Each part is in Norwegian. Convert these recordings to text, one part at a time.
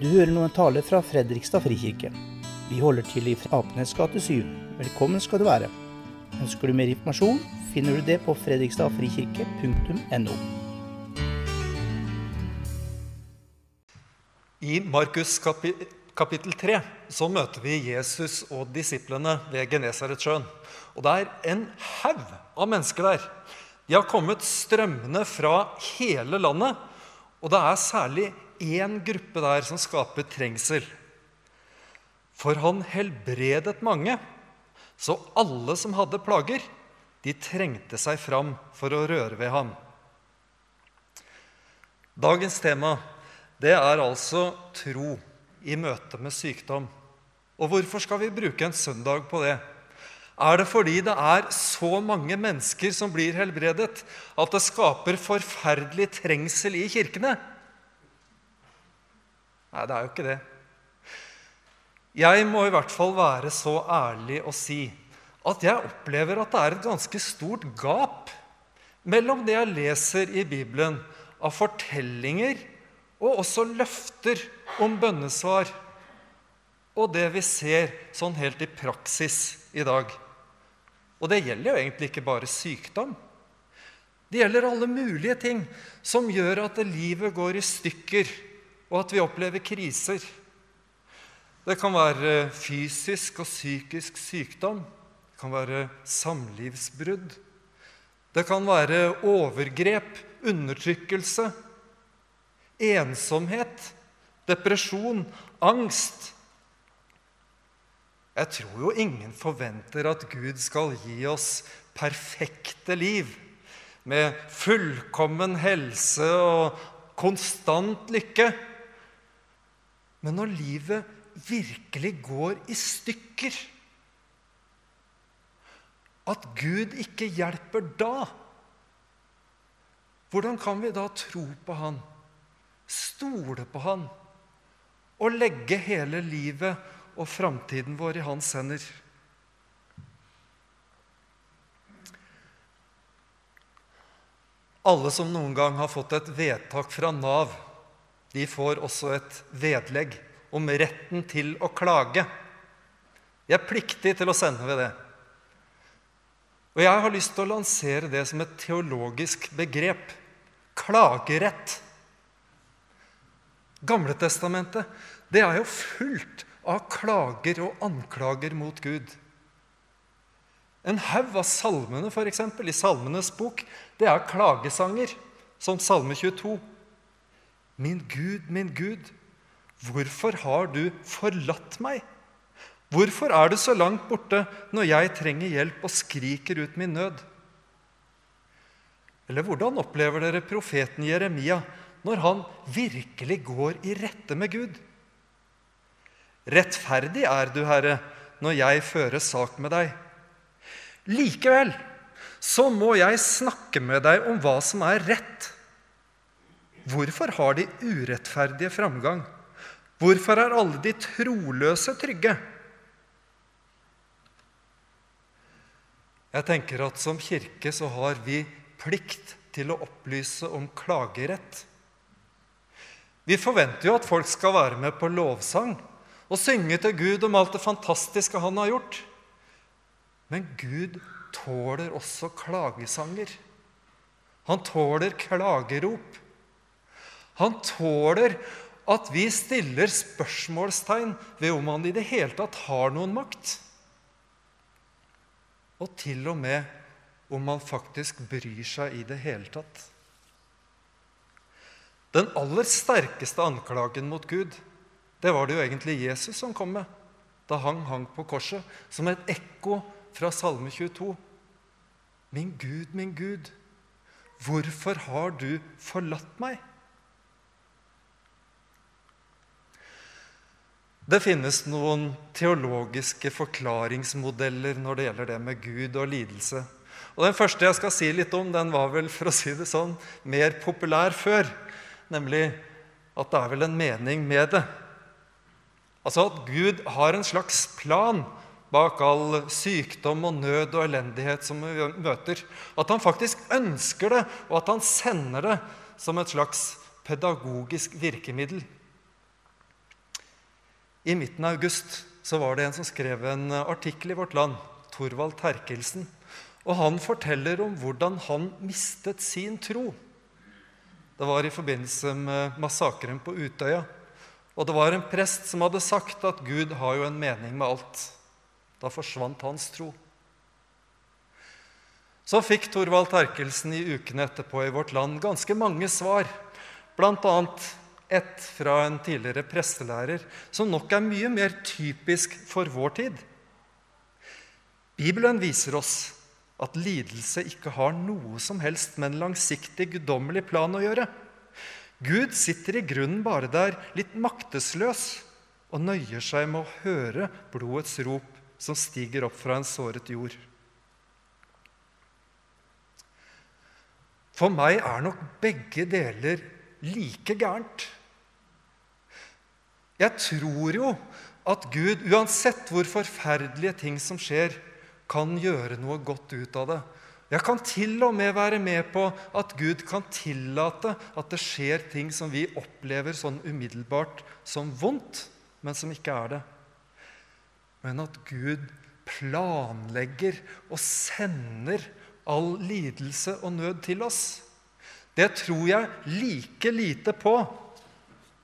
Du hører nå en tale fra Fredrikstad frikirke. Vi holder til i Apenes gate 7. Velkommen skal du være. Ønsker du mer informasjon, finner du det på fredrikstadfrikirke.no. I Markus kapi kapittel 3 så møter vi Jesus og disiplene ved Genesaretsjøen. Og det er en haug av mennesker der. De har kommet strømmende fra hele landet. Og det er særlig én gruppe der som skaper trengsel. For han helbredet mange, så alle som hadde plager, de trengte seg fram for å røre ved ham. Dagens tema det er altså tro i møte med sykdom. Og hvorfor skal vi bruke en søndag på det? Er det fordi det er så mange mennesker som blir helbredet, at det skaper forferdelig trengsel i kirkene? Nei, det er jo ikke det. Jeg må i hvert fall være så ærlig å si at jeg opplever at det er et ganske stort gap mellom det jeg leser i Bibelen av fortellinger og også løfter om bønnesvar, og det vi ser sånn helt i praksis i dag. Og det gjelder jo egentlig ikke bare sykdom. Det gjelder alle mulige ting som gjør at livet går i stykker, og at vi opplever kriser. Det kan være fysisk og psykisk sykdom. Det kan være samlivsbrudd. Det kan være overgrep, undertrykkelse, ensomhet, depresjon, angst. Jeg tror jo ingen forventer at Gud skal gi oss perfekte liv med fullkommen helse og konstant lykke. Men når livet virkelig går i stykker, at Gud ikke hjelper da, hvordan kan vi da tro på Han, stole på Han og legge hele livet og framtiden vår i Hans hender? Alle som noen gang har fått et vedtak fra Nav, de får også et vedlegg om retten til å klage. De er pliktige til å sende ved det. Og jeg har lyst til å lansere det som et teologisk begrep klagerett. Gamletestamentet det er jo fullt av klager og anklager mot Gud. En haug av salmene eksempel, i Salmenes bok det er klagesanger, som Salme 22. Min Gud, min Gud, hvorfor har du forlatt meg? Hvorfor er du så langt borte når jeg trenger hjelp og skriker ut min nød? Eller hvordan opplever dere profeten Jeremia når han virkelig går i rette med Gud? Rettferdig er du, Herre, når jeg fører sak med deg. Likevel så må jeg snakke med deg om hva som er rett. Hvorfor har de urettferdige framgang? Hvorfor er alle de troløse trygge? Jeg tenker at Som kirke så har vi plikt til å opplyse om klagerett. Vi forventer jo at folk skal være med på lovsang og synge til Gud om alt det fantastiske han har gjort. Men Gud tåler også klagesanger. Han tåler klagerop. Han tåler at vi stiller spørsmålstegn ved om han i det hele tatt har noen makt. Og til og med om han faktisk bryr seg i det hele tatt. Den aller sterkeste anklagen mot Gud det var det jo egentlig Jesus som kom med da han hang på korset, som et ekko fra Salme 22. Min Gud, min Gud, hvorfor har du forlatt meg? Det finnes noen teologiske forklaringsmodeller når det gjelder det med Gud og lidelse. Og Den første jeg skal si litt om, den var vel for å si det sånn, mer populær før. Nemlig at det er vel en mening med det. Altså at Gud har en slags plan bak all sykdom og nød og elendighet som vi møter. At han faktisk ønsker det, og at han sender det som et slags pedagogisk virkemiddel. I midten av august så var det en som skrev en artikkel i Vårt Land, Thorvald Terkelsen. Og han forteller om hvordan han mistet sin tro. Det var i forbindelse med massakren på Utøya. Og det var en prest som hadde sagt at Gud har jo en mening med alt. Da forsvant hans tro. Så fikk Thorvald Terkelsen i ukene etterpå i Vårt Land ganske mange svar, bl.a. ett fra en tidligere prestelærer, som nok er mye mer typisk for vår tid. Bibelen viser oss at lidelse ikke har noe som helst med en langsiktig, guddommelig plan å gjøre. Gud sitter i grunnen bare der, litt maktesløs, og nøyer seg med å høre blodets rop som stiger opp fra en såret jord. For meg er nok begge deler like gærent. Jeg tror jo at Gud, uansett hvor forferdelige ting som skjer, kan gjøre noe godt ut av det. Jeg kan til og med være med på at Gud kan tillate at det skjer ting som vi opplever sånn umiddelbart som vondt, men som ikke er det. Men at Gud planlegger og sender all lidelse og nød til oss, det tror jeg like lite på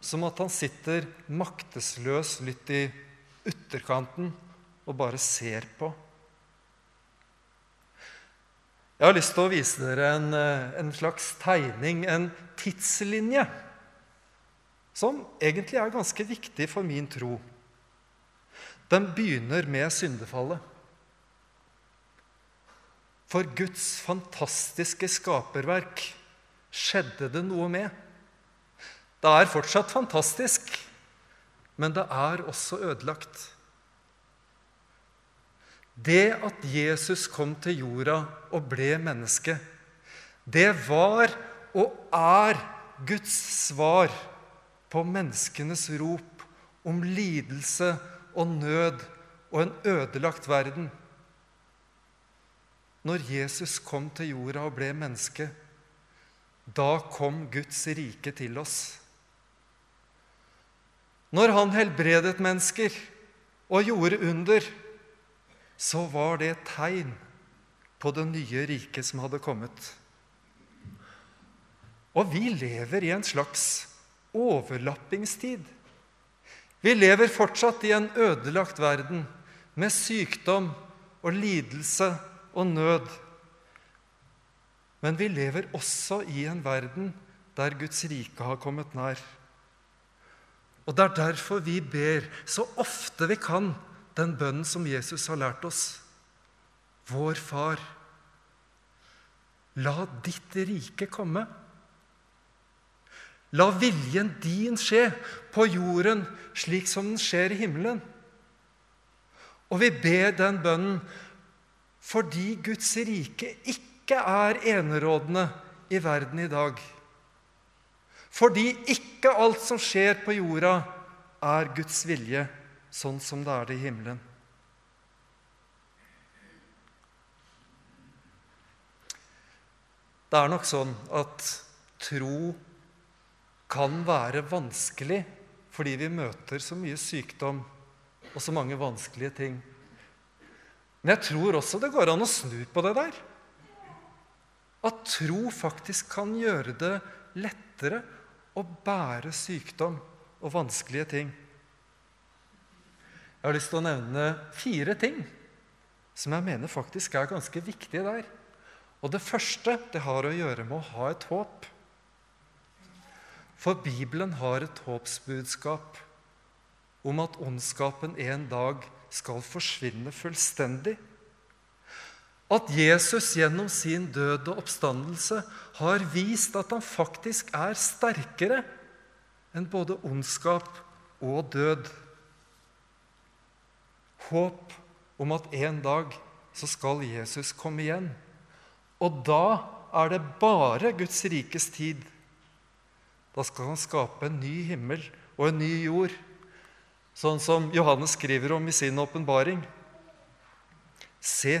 som at han sitter maktesløs litt i ytterkanten og bare ser på. Jeg har lyst til å vise dere en, eh, en, slags tegning, en tidslinje, som egentlig er ganske viktig for min tro. Den begynner med syndefallet. For Guds fantastiske skaperverk skjedde det noe med. Det er fortsatt fantastisk, men det er også ødelagt. Det at Jesus kom til jorda og ble menneske, det var og er Guds svar på menneskenes rop om lidelse og nød og en ødelagt verden. Når Jesus kom til jorda og ble menneske, da kom Guds rike til oss. Når han helbredet mennesker og gjorde under, så var det et tegn på det nye riket som hadde kommet. Og vi lever i en slags overlappingstid. Vi lever fortsatt i en ødelagt verden med sykdom og lidelse og nød. Men vi lever også i en verden der Guds rike har kommet nær. Og det er derfor vi ber så ofte vi kan den bønnen som Jesus har lært oss. Vår Far, la ditt rike komme. La viljen din skje på jorden slik som den skjer i himmelen. Og vi ber den bønnen fordi Guds rike ikke er enerådende i verden i dag. Fordi ikke alt som skjer på jorda, er Guds vilje sånn som det er det i himmelen. Det er nok sånn at tro kan være vanskelig fordi vi møter så mye sykdom og så mange vanskelige ting. Men jeg tror også det går an å snu på det der. At tro faktisk kan gjøre det lettere å bære sykdom og vanskelige ting. Jeg har lyst til å nevne fire ting som jeg mener faktisk er ganske viktige der. Og det første det har å gjøre med å ha et håp. For Bibelen har et håpsbudskap om at ondskapen en dag skal forsvinne fullstendig. At Jesus gjennom sin død og oppstandelse har vist at han faktisk er sterkere enn både ondskap og død håp om at en dag så skal Jesus komme igjen. Og da er det bare Guds rikes tid. Da skal han skape en ny himmel og en ny jord, sånn som Johannes skriver om i sin åpenbaring. Se,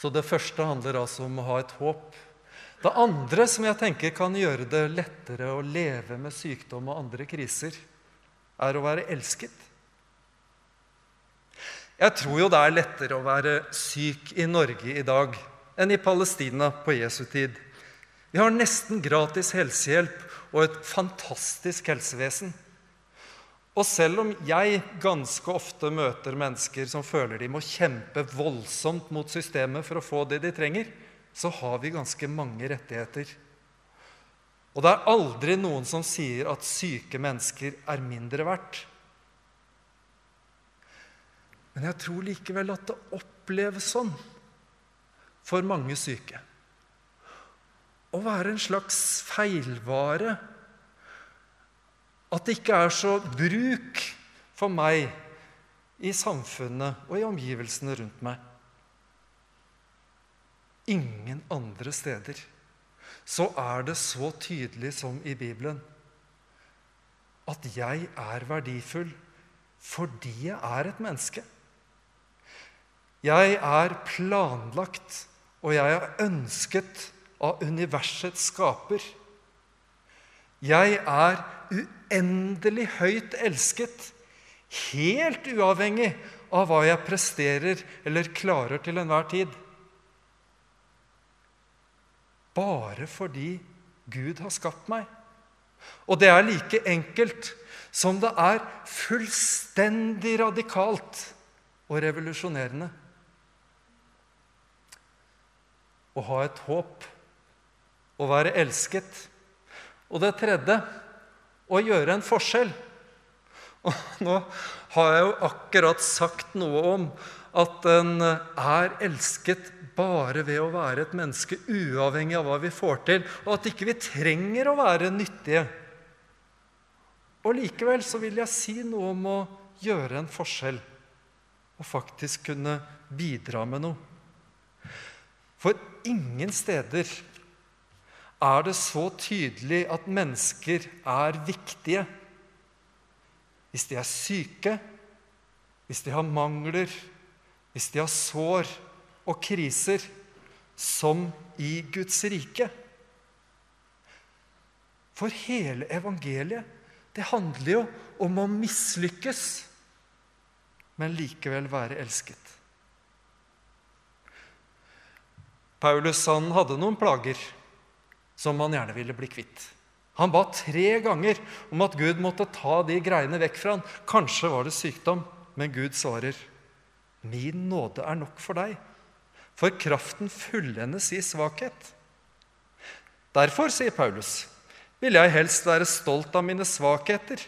Så det første handler altså om å ha et håp. Det andre som jeg tenker kan gjøre det lettere å leve med sykdom og andre kriser, er å være elsket. Jeg tror jo det er lettere å være syk i Norge i dag enn i Palestina på Jesu tid. Vi har nesten gratis helsehjelp og et fantastisk helsevesen. Og selv om jeg ganske ofte møter mennesker som føler de må kjempe voldsomt mot systemet for å få det de trenger, så har vi ganske mange rettigheter. Og det er aldri noen som sier at syke mennesker er mindre verdt. Men jeg tror likevel at det oppleves sånn for mange syke. Å være en slags feilvare. At det ikke er så bruk for meg i samfunnet og i omgivelsene rundt meg. Ingen andre steder så er det så tydelig som i Bibelen at jeg er verdifull fordi jeg er et menneske. Jeg er planlagt, og jeg er ønsket av universets skaper. Jeg er uendelig høyt elsket, helt uavhengig av hva jeg presterer eller klarer til enhver tid. Bare fordi Gud har skapt meg. Og det er like enkelt som det er fullstendig radikalt og revolusjonerende å ha et håp, å være elsket. Og det tredje å gjøre en forskjell. Og nå har jeg jo akkurat sagt noe om at en er elsket bare ved å være et menneske, uavhengig av hva vi får til, og at ikke vi trenger å være nyttige. Og likevel så vil jeg si noe om å gjøre en forskjell og faktisk kunne bidra med noe. For ingen steder er det så tydelig at mennesker er viktige. Hvis de er syke, hvis de har mangler, hvis de har sår og kriser, som i Guds rike. For hele evangeliet, det handler jo om å mislykkes, men likevel være elsket. Paulus han hadde noen plager som han gjerne ville bli kvitt. Han ba tre ganger om at Gud måtte ta de greiene vekk fra han. Kanskje var det sykdom, men Gud svarer, 'Min nåde er nok for deg, for kraften fullendes i svakhet.' Derfor, sier Paulus, vil jeg helst være stolt av mine svakheter,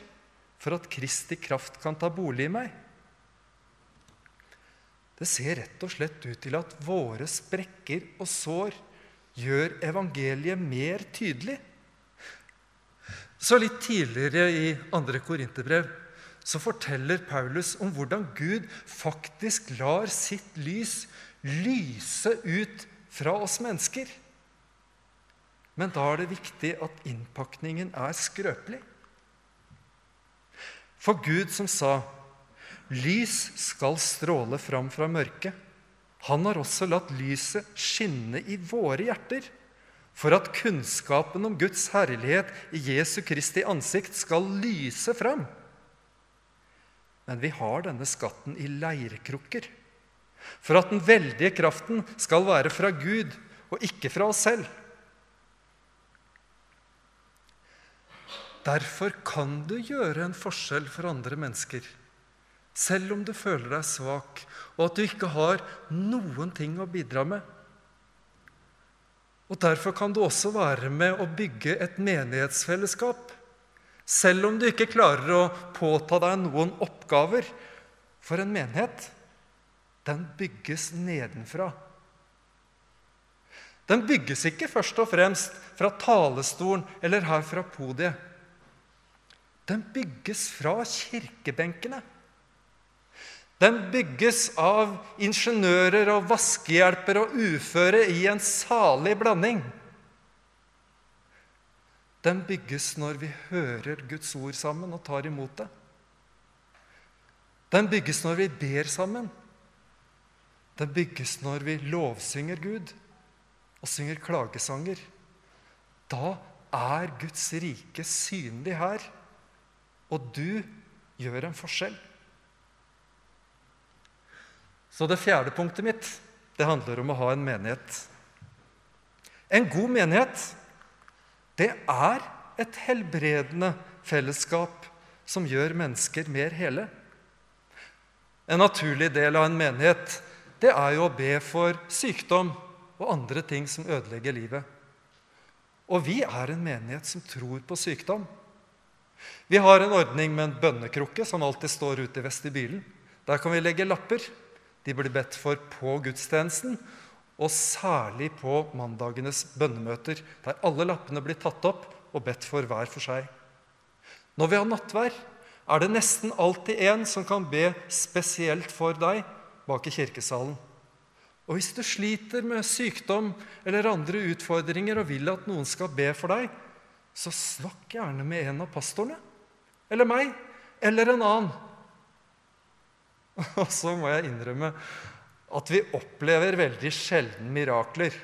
for at Kristi kraft kan ta bolig i meg. Det ser rett og slett ut til at våre sprekker og sår gjør evangeliet mer tydelig. Så litt tidligere i 2. Korinterbrev så forteller Paulus om hvordan Gud faktisk lar sitt lys lyse ut fra oss mennesker. Men da er det viktig at innpakningen er skrøpelig. For Gud som sa Lys skal stråle fram fra mørket. Han har også latt lyset skinne i våre hjerter, for at kunnskapen om Guds herlighet i Jesu Kristi ansikt skal lyse fram. Men vi har denne skatten i leirkrukker, for at den veldige kraften skal være fra Gud og ikke fra oss selv. Derfor kan du gjøre en forskjell for andre mennesker selv om du føler deg svak, og at du ikke har noen ting å bidra med. Og Derfor kan du også være med å bygge et menighetsfellesskap. Selv om du ikke klarer å påta deg noen oppgaver. For en menighet, den bygges nedenfra. Den bygges ikke først og fremst fra talestolen eller her fra podiet. Den bygges fra kirkebenkene. Den bygges av ingeniører og vaskehjelper og uføre i en salig blanding. Den bygges når vi hører Guds ord sammen og tar imot det. Den bygges når vi ber sammen. Den bygges når vi lovsynger Gud og synger klagesanger. Da er Guds rike synlig her, og du gjør en forskjell. Så det fjerde punktet mitt det handler om å ha en menighet. En god menighet, det er et helbredende fellesskap som gjør mennesker mer hele. En naturlig del av en menighet det er jo å be for sykdom og andre ting som ødelegger livet. Og vi er en menighet som tror på sykdom. Vi har en ordning med en bønnekrukke som alltid står ute i vestibylen. Der kan vi legge lapper. De blir bedt for på gudstjenesten, og særlig på mandagenes bønnemøter, der alle lappene blir tatt opp og bedt for hver for seg. Når vi har nattvær, er det nesten alltid en som kan be spesielt for deg bak i kirkesalen. Og hvis du sliter med sykdom eller andre utfordringer og vil at noen skal be for deg, så snakk gjerne med en av pastorene. Eller meg. Eller en annen. Og så må jeg innrømme at vi opplever veldig sjelden mirakler.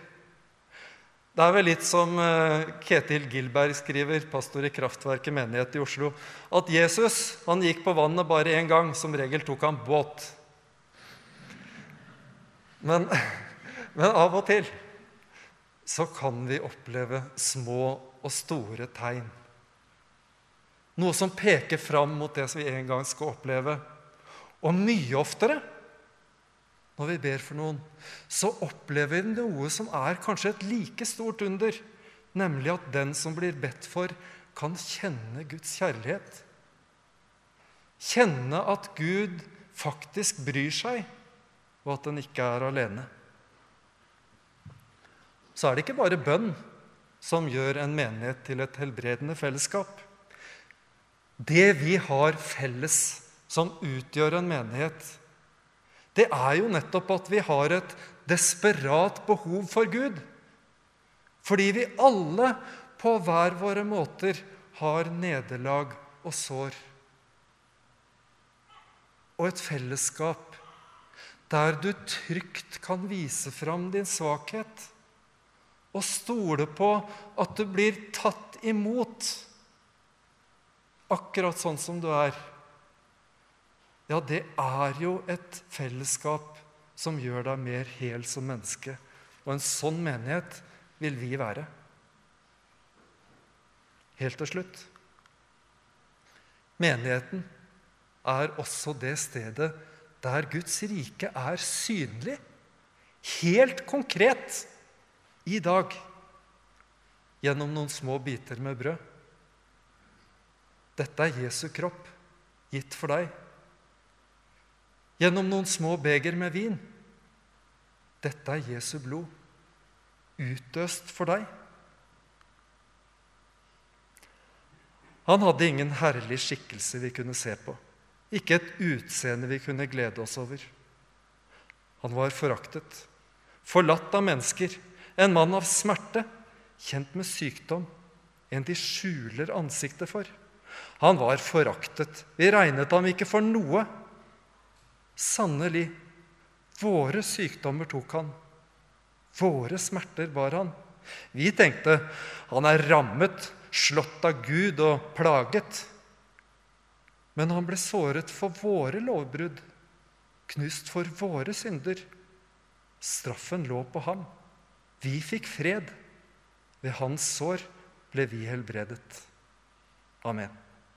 Det er vel litt som eh, Ketil Gilberg skriver, pastor i Kraftverket menighet i Oslo, at Jesus han gikk på vannet bare én gang. Som regel tok han båt. Men, men av og til så kan vi oppleve små og store tegn. Noe som peker fram mot det som vi en gang skal oppleve. Og mye oftere når vi ber for noen, så opplever vi noe som er kanskje et like stort under, nemlig at den som blir bedt for, kan kjenne Guds kjærlighet. Kjenne at Gud faktisk bryr seg, og at den ikke er alene. Så er det ikke bare bønn som gjør en menighet til et helbredende fellesskap. Det vi har felles som utgjør en menighet, det er jo nettopp at vi har et desperat behov for Gud. Fordi vi alle på hver våre måter har nederlag og sår. Og et fellesskap der du trygt kan vise fram din svakhet og stole på at du blir tatt imot akkurat sånn som du er. Ja, det er jo et fellesskap som gjør deg mer hel som menneske. Og en sånn menighet vil vi være. Helt til slutt Menigheten er også det stedet der Guds rike er synlig, helt konkret, i dag gjennom noen små biter med brød. Dette er Jesu kropp, gitt for deg. Gjennom noen små beger med vin. Dette er Jesu blod, utøst for deg. Han hadde ingen herlig skikkelse vi kunne se på. Ikke et utseende vi kunne glede oss over. Han var foraktet, forlatt av mennesker, en mann av smerte, kjent med sykdom, en de skjuler ansiktet for. Han var foraktet, vi regnet ham ikke for noe. Sannelig, våre sykdommer tok han, våre smerter bar han. Vi tenkte han er rammet, slått av Gud og plaget. Men han ble såret for våre lovbrudd, knust for våre synder. Straffen lå på ham. Vi fikk fred. Ved hans sår ble vi helbredet. Amen.